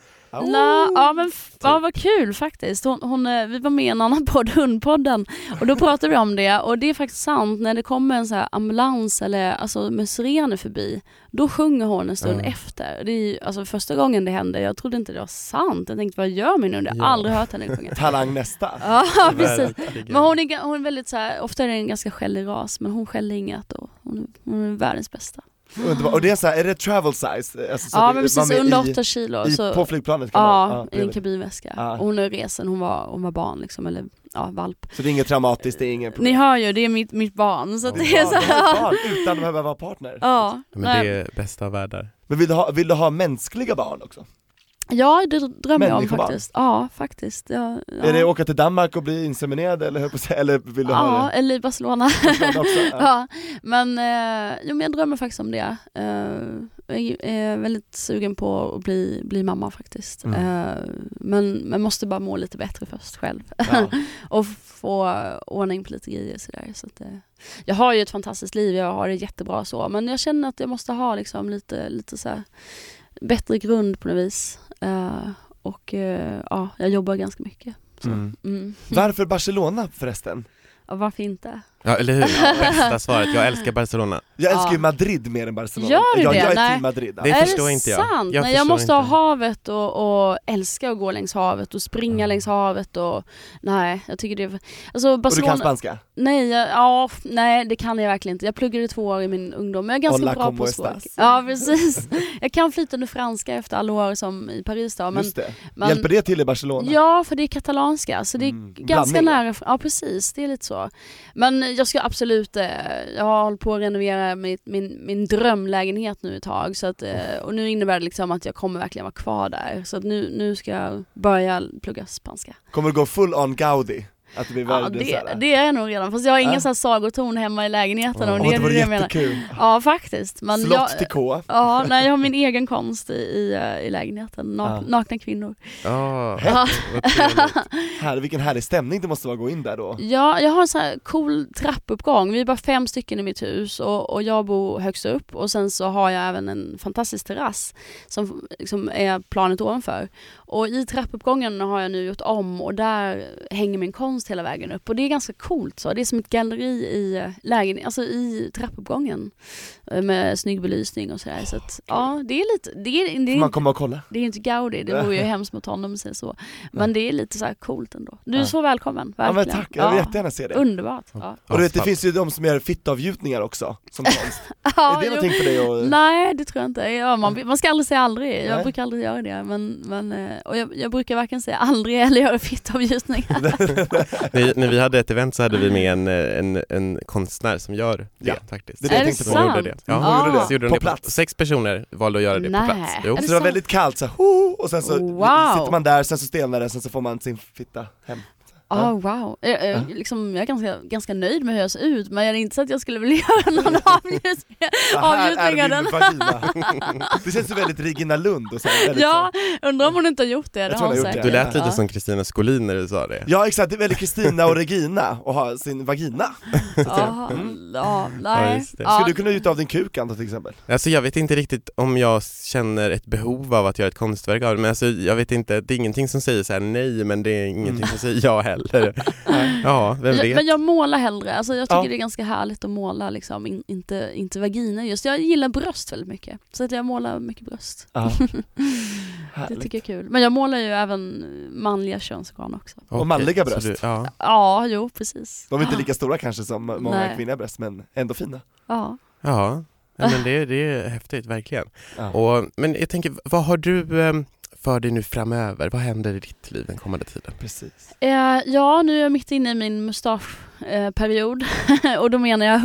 Ja. La, ja men ja, vad kul faktiskt. Hon, hon, eh, vi var med i en annan podd, Hundpodden, och då pratade vi om det och det är faktiskt sant när det kommer en så ambulans eller alltså med sirener förbi, då sjunger hon en stund Ja. efter. Det är ju, alltså första gången det hände, jag trodde inte det var sant. Jag tänkte vad gör min hund? Jag har Ja. aldrig hört henne sjunga. Talang nästa. Ja precis. Men hon är, hon är väldigt så här, ofta är det en ganska skällig ras men hon skäller inget och hon, hon är världens bästa. Underbar. Och det är så här, är det travel size? Alltså, så Ja men precis, under i, 8 kilo. i, så, På flygplanet kan ja, man, i en kabinväska. Ja. Och hon är resen, hon var, hon var barn liksom, eller ja, valp. Så det är inget traumatiskt, det är inget Ni hör ju, det är mitt, mitt barn. Så att det är Ja, så det är ett här. barn utan att behöva vara partner. Ja, Men det är bästa av världar. Men vill du ha, vill du ha mänskliga barn också? Ja, det drömmer jag om faktiskt. Ja, faktiskt. Ja, ja. Är det åka till Danmark och bli inseminerad eller, eller vill du Ja, ha eller i Barcelona. det Barcelona också? Ja. ja, men, eh, jo, men jag drömmer faktiskt om det. Eh, jag är väldigt sugen på att bli, bli mamma faktiskt. Mm. Eh, men, men måste bara må lite bättre först själv. Ja. och få ordning på lite grejer sådär. Så att, eh, jag har ju ett fantastiskt liv, jag har det jättebra så, men jag känner att jag måste ha liksom lite, lite så här, bättre grund på något vis. Eh, och eh, ja, jag jobbar ganska mycket. Så. Mm. Mm. Varför Barcelona förresten? Ja, varför inte? Ja, eller hur? Bästa svaret. Jag älskar Barcelona. Jag älskar Ja. ju Madrid mer än Barcelona. Gör du det? Jag är Nej. till Madrid. Det är förstår det inte jag. sant? Jag Nej, jag måste ha inte. havet och, och älska att gå längs havet och springa Mm. längs havet och nej, jag tycker det är... Alltså Och du Barcelona... kan spanska? Nej, jag, ja, nej det kan jag verkligen inte. Jag pluggade två år i min ungdom, men jag är ganska Hola, bra på språk. estas? Ja precis. Jag kan flytande franska efter alla år som i Paris då, men, Just det. men Hjälper det till i Barcelona? Ja, för det är katalanska, så det är Mm, ganska blandning. nära. Ja, precis. Det är lite så. Men jag ska absolut, eh, jag har hållit på att renovera min, min, min drömlägenhet nu ett tag. Så att, eh, och nu innebär det liksom att jag kommer verkligen vara kvar där. Så att nu, nu ska jag börja plugga spanska. Kommer du gå full on Gaudi? Att det blir Ja, det, såhär- det är jag nog redan, fast jag har ingen här sagoton hemma i lägenheten. Och det är det vore det jättekul. Ja, faktiskt. Men Slott jag, till K. Ja, nej, jag har min egen konst i, i, eh, i lägenheten. Nak, Ja. Nakna kvinnor. Ja, Ja. Här, vilken härlig stämning det måste vara att gå in där då. Ja, jag har en sån här cool trappuppgång. Vi är bara fem stycken i mitt hus och, och jag bor högst upp och sen så har jag även en fantastisk terrass som liksom är planet ovanför. Och i trappuppgången har jag nu gjort om och där hänger min konst hela vägen upp och det är ganska coolt så. Det är som ett galleri i eh, lägen, alltså i trappuppgången eh, med snygg belysning och sådär. Så att, ja, det är lite, det är, det Får man är, komma och kolla? det är inte Gaudi, det vore ju hemskt mot honom att säga så. Men det är lite så här coolt ändå. Du är så välkommen, Ja verkligen. men tack, jag vill jättegärna se det. Underbart. Ja. Och du vet, det Ja, finns ju de som gör fittavgjutningar också, som konst. Ja, är det jo. någonting för dig att... Nej det tror jag inte. Ja, man, man ska aldrig säga aldrig. Jag Nej. brukar aldrig göra det. Men, men, eh, och jag, jag brukar varken säga aldrig eller göra fittavgjutningar. När, när vi hade ett event så hade vi med en, eh, en, en konstnär som gör det Ja. faktiskt. Det är det jag är det tänkte på. Hon sant? gjorde det. Ja. Hon gjorde det? Så gjorde På det plats? Sex personer valde att göra det Nej. på plats. Jo. Så det det var väldigt kallt så här, och sen så Wow. sitter man där, sen så stelnar det, sen så får man sin fitta hem. Ah, wow. Jag, jag, liksom, jag är ganska, ganska nöjd med hur jag ser ut men jag är inte så att jag skulle vilja göra någon avgjutning Ja, av den. Det känns ju väldigt Regina Lund och så väldigt Ja, undrar om hon inte har gjort det, det tror har hon hon har gjort säkert. Du lät lite Ja. som Kristina Skolin när du sa det. Ja exakt, det är väldigt Kristina och Regina och ha sin vagina. Ja, Mm. ja, Ja, nej. det. Ja, Skulle du kunna gjuta av din kuk Anton till exempel? Alltså jag vet inte riktigt om jag känner ett behov av att göra ett konstverk av det, men alltså jag vet inte, det är ingenting som säger så här nej, men det är ingenting Mm. som säger ja heller. Ja, vem vet? men jag målar hellre, alltså jag tycker Ja. det är ganska härligt att måla liksom, in, inte, inte vagina just. Jag gillar bröst väldigt mycket, så att jag målar mycket bröst. Ja. Det tycker jag är kul. Men jag målar ju även manliga könsorgan också. Okej, manliga så bröst. Du, ja. Ja, jo precis. De är inte lika stora kanske som många Nej. kvinnliga bröst men ändå fina. Ja. ja, ja men det, det är häftigt verkligen. Ja. Och, men jag tänker, vad har du eh, för dig nu framöver? Vad händer i ditt liv den kommande tiden? Precis. Eh, ja, nu är jag mitt inne i min mustaschperiod och då menar jag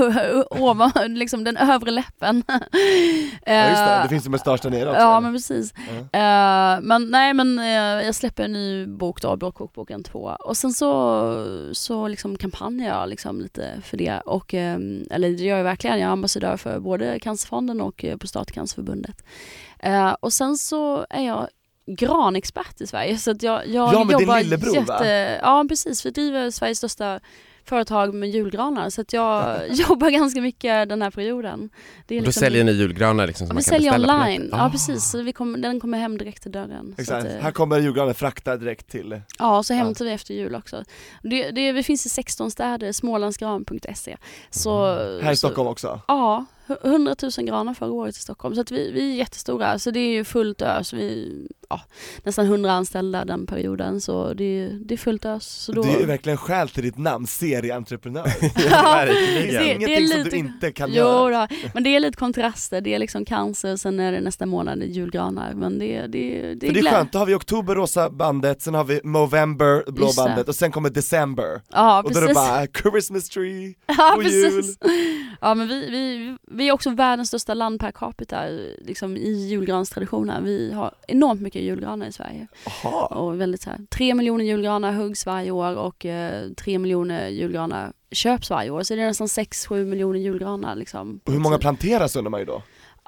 ovan, liksom den övre läppen. Ja just det, Eh, det finns ju mustasch där nere också. Ja eller? men precis. Eh, men nej men eh, jag släpper en ny bok då, Bråkkokboken 2 och sen så, så liksom kampanjar jag liksom lite för det och eh, eller det gör jag verkligen, jag är ambassadör för både Cancerfonden och eh, Prostatacancerförbundet. Eh, och sen så är jag granexpert i Sverige så att jag, jag Ja, med din jobbar lillebror, va? Ja precis, vi driver Sveriges största företag med julgranar så att jag jobbar ganska mycket den här perioden. Det är Då liksom säljer ni julgranar liksom som Ja, man vi kan säljer beställa på online, nätet? ja Ah. precis. Så vi kommer, den kommer hem direkt till dörren. Så Exakt, att, eh, här kommer julgranen fraktad direkt till... ja, så hämtar vi efter jul också. Det, det, vi finns i 16 städer, smålandsgran.se. Så, Mm. Här i så, Stockholm också. Ja, 100 000 granar förra året i Stockholm. Så att vi, vi är jättestora. Så det är ju fullt ös. Vi, ja, nästan 100 anställda den perioden. Så det, är- det är fullt ös. Så då, Det är ju verkligen skäl till ditt namn, serieentreprenör. Ja, Det är ingenting som du inte kan Jo, göra. då, men det är lite kontraster. Det är liksom cancer, sen är det nästa månad julgranar. Men det, det, det är, För det är glä- skönt, då har vi oktober rosa bandet, sen har vi November blå bandet och sen kommer December. Ja, och då är det precis. bara Christmas tree, Ja och precis. Ja men vi, vi, vi är också världens största land per capita liksom i julgranstraditionen. Vi har enormt mycket julgranar i Sverige. Och väldigt så här, tre miljoner julgranar huggs varje år och eh, tre miljoner julgranar köps varje år. Så det är nästan 6-7 miljoner julgranar liksom. Och hur många planteras undrar man ju då?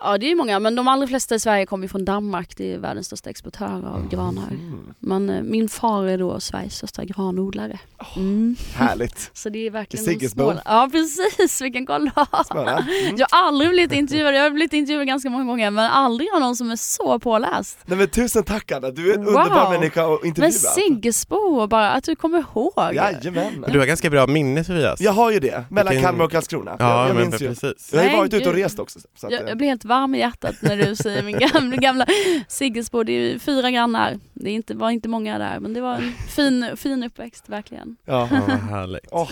Ja det är många men de allra flesta i Sverige kommer ju från Danmark. Det är världens största exportör av granar. Mm. Men eh, min far är då Sveriges största granodlare. Mm. Härligt. Så det är verkligen Siggesbo. små- Ja precis, vilken koll har. Mm. Jag har aldrig blivit intervjuad, jag har blivit intervjuad ganska många gånger men aldrig av någon som är så påläst. Nej men tusen tack Anna, du är en Wow. underbar människa att Men intervjua. Siggesbo bara att du kommer ihåg. Jajamän. Du har ganska bra minne Tobias. Jag har ju det, mellan Vilken- Kalmar och Karlskrona. ja jag, jag men minns ju. precis. Jag har ju varit ute och rest också. Så att, Jag, eh, jag blir helt varm i hjärtat när du säger min gamla, gamla Siggesbo, det är ju fyra grannar. Det är inte, var inte många där men det var en fin, fin uppväxt verkligen. ja. Ja, vad härligt. Åh,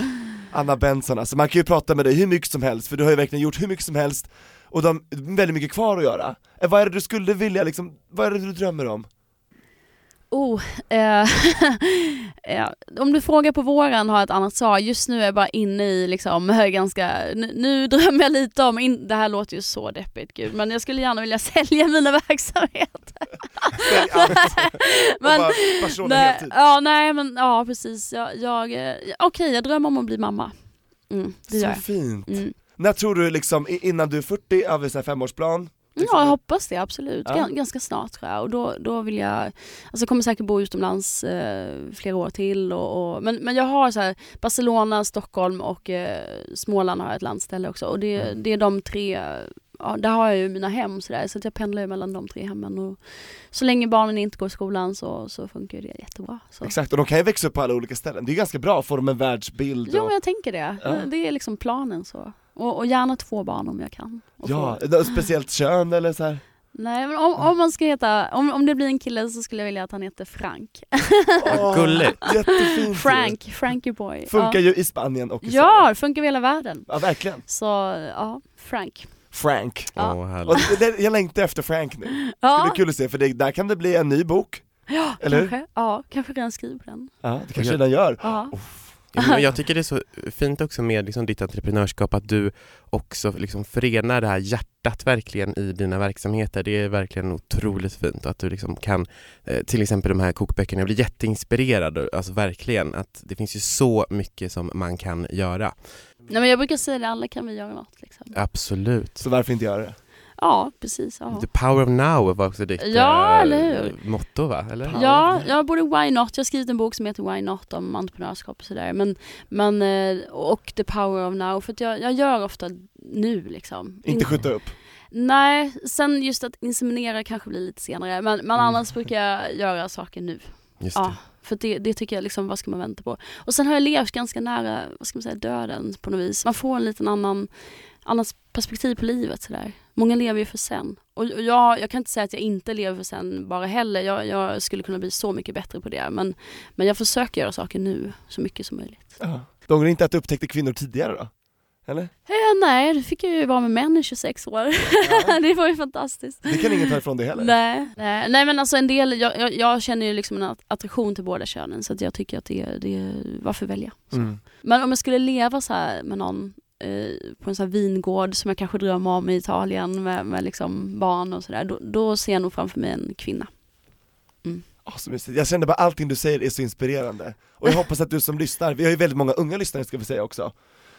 Anna Benson alltså, man kan ju prata med dig hur mycket som helst för du har ju verkligen gjort hur mycket som helst och de har väldigt mycket kvar att göra. Eh, Vad är det du skulle vilja liksom, vad är det du drömmer om? Oh, eh, om du frågar på våren har jag ett annat svar. Just nu är jag bara inne i liksom, ganska, nu, nu drömmer jag lite om, in, det här låter ju så deppigt gud, men jag skulle gärna vilja sälja mina verksamheter. Sälj allt Men- och bara nej, ja, nej men ja precis, jag, jag eh, okej jag drömmer om att bli mamma. Mm, Så fint. Mm. När tror du liksom, innan du är 40, har vi en femårsplan? Ja, jag hoppas det absolut. Ja. Gan- Ganska snart tror jag. Och då, då vill jag, alltså jag kommer säkert bo utomlands eh, flera år till. Och, och, men, men jag har så här, Barcelona, Stockholm och eh, Småland har jag ett landställe också. Och det, Mm. det är de tre, ja, där har jag ju mina hem så, där, så att jag pendlar ju mellan de tre hemmen. Och så länge barnen inte går i skolan så, så funkar det jättebra. Så. Exakt, och de kan ju växa upp på alla olika ställen, det är ganska bra att få dem en världsbild och, men jag tänker det. Ja. Det är liksom planen så. Och, och gärna två barn om jag kan. Ja, få- något speciellt kön eller så här. Nej men om, om man ska heta, om, om det blir en kille så skulle jag vilja att han heter Frank. Åh, gulligt. Jättefint. Frank, Frankie boy. Funkar ja. ju i Spanien och i Ja, Sverige. funkar i hela världen. Ja verkligen, Så ja, Frank. Frank. Ja. Och det, jag längtar efter Frank nu, det Ja, blir kul att se för det, där kan det bli en ny bok, ja eller hur? kanske. Ja, kanske redan skriver den. Ja, det kanske redan gör. Ja. Men jag tycker det är så fint också med liksom ditt entreprenörskap att du också liksom förenar det här hjärtat verkligen i dina verksamheter. Det är verkligen otroligt fint att du liksom kan, eh, till exempel de här kokböckerna, jag blir jätteinspirerad, alltså verkligen att det finns ju så mycket som man kan göra. Nej men jag brukar säga det, alla kan vi göra något liksom. Absolut. Så varför inte göra det? Ja, precis. Ja. The power of now var också ditt Ja, eh, eller hur? motto va? Eller? Ja, ja, både Why Not, jag har skrivit en bok som heter Why Not om entreprenörskap och sådär. Men, men, eh, och The Power of Now, för att jag, jag gör ofta nu liksom. Inte skjuta upp? Nej, sen just att inseminera kanske blir lite senare. Men, men Mm. annars brukar jag göra saker nu. Just det. Ja, för det, det tycker jag liksom, vad ska man vänta på? Och sen har jag levt ganska nära, vad ska man säga, döden på något vis. Man får en liten annan, annat perspektiv på livet sådär. Många lever ju för sen. Och jag, jag kan inte säga att jag inte lever för sen bara heller. Jag, jag skulle kunna bli så mycket bättre på det. Men, men jag försöker göra saker nu så mycket som möjligt. Ja. De går inte att du upptäckte kvinnor tidigare då? Eller? Eh, nej, det fick jag ju vara med män i 26 år. det var ju fantastiskt. Det kan ingen ta ifrån dig heller? Nej, nej, nej men alltså en del, jag, jag, jag känner ju liksom en att- attraktion till båda könen så jag tycker att det, det varför välja? Mm. Men om jag skulle leva så här med någon på en sån här vingård som jag kanske drömmer om i Italien med, med liksom barn och sådär, då, då ser jag nog framför mig en kvinna. Så mysigt. Jag känner bara allting du säger är så inspirerande. Och jag hoppas att du som lyssnar, vi har ju väldigt många unga lyssnare ska vi säga också.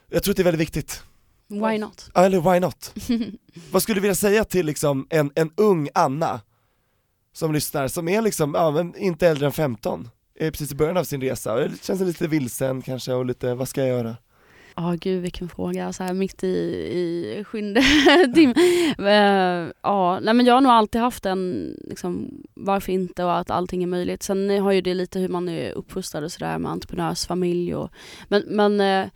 Jag tror att det är väldigt viktigt. Why not? Ja, Eller why not? Vad skulle du vilja säga till liksom en, en ung Anna som lyssnar, som är liksom, ja men inte äldre än 15, är precis i början av sin resa och känns lite vilsen kanske och lite, vad ska jag göra? Ja gud vilken fråga, så här mitt i, i skynde tim. uh, eh, Ja, nej men jag har nog alltid haft en, liksom, varför inte och att allting är möjligt. Sen har ju det lite hur man är uppfostrad och sådär med entreprenörsfamilj och, men, men eh,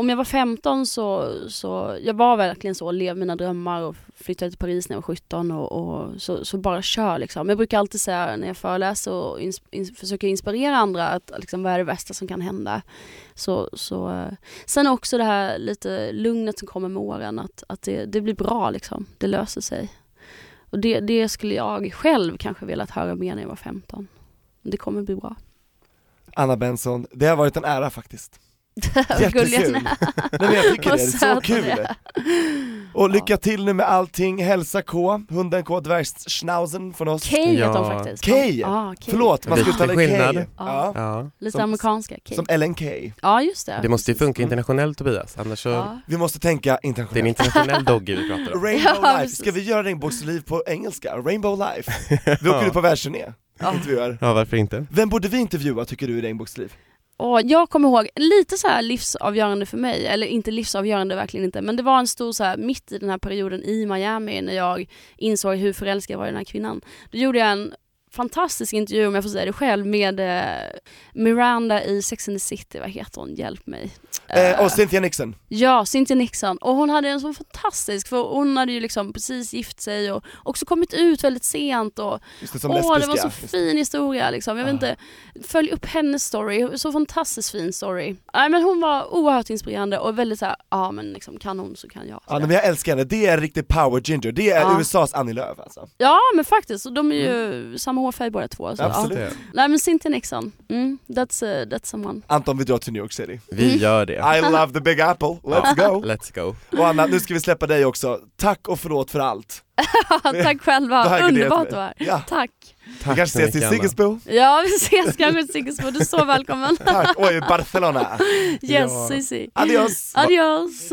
om jag var 15 så, så, jag var verkligen så, lev mina drömmar och flyttade till Paris när jag var 17 och, och så, så bara kör liksom. Jag brukar alltid säga när jag föreläser och ins, ins, försöker inspirera andra att liksom, vad är det värsta som kan hända? Så, så, eh. sen också det här lite lugnet som kommer med åren, att, att det, det blir bra liksom, det löser sig. Och det, det skulle jag själv kanske velat höra mer när jag var 15. Det kommer bli bra. Anna Benson, det har varit en ära faktiskt. Jättekul. Nej jag tycker det, det är så kul! Och lycka till nu med allting, hälsa K, hunden K, dvärgschnauzen från oss. Heter Ja. de faktiskt. Kay? Ja, Kay. Förlåt, man ska Lite uttala K. Ja. Ja. Lite Som- amerikanska. Kay. Som Ellen Kay. Ja, just det. Det måste ju funka internationellt Tobias, annars så, Ja. Vi måste tänka det är en internationellt. internationell doggy vi pratar om. Rainbow Ja, Life, ska vi göra regnbågsliv på engelska? Rainbow Life. Vi åker ut på världsturné, Ja. intervjuar. Ja, varför inte? Vem borde vi intervjua tycker du i regnbågsliv? Och jag kommer ihåg, lite så här livsavgörande för mig, eller inte livsavgörande verkligen inte, men det var en stor så här, mitt i den här perioden i Miami när jag insåg hur förälskad jag var i den här kvinnan. Då gjorde jag en fantastisk intervju, om jag får säga det själv, med eh, Miranda i Sex and the City, vad heter hon? Hjälp mig. Eh, och Cynthia Nixon. Ja, Cynthia Nixon. Och hon hade en så fantastisk, för hon hade ju liksom precis gift sig och också kommit ut väldigt sent och Just det, som Åh, det var så Just det. fin historia liksom. Jag vet Ah. inte, följ upp hennes story, så fantastiskt fin story. Nej men hon var oerhört inspirerande och väldigt såhär, ja men liksom kan hon så kan jag. Ja men jag älskar henne, det är en riktig power ginger, det är Ja. USAs Annie Lööf alltså. Ja men faktiskt, och de är ju samma hårfärg båda två. Så, ja. Nej men Cynthia Nixon, mm, that's, uh, that's someone. Anton vi drar till New York City. Vi gör det. I love the big apple, let's go! Let's go. Och Anna, nu ska vi släppa dig också. Tack och förlåt för allt. Tack själva, underbart att vara här. Ja. Tack. Vi kanske ses i. Siggesbo. Ja vi ses kanske i Siggesbo, du är så välkommen. Tack, och i Barcelona. Yes, Ja. Cissi. Adios! Adios.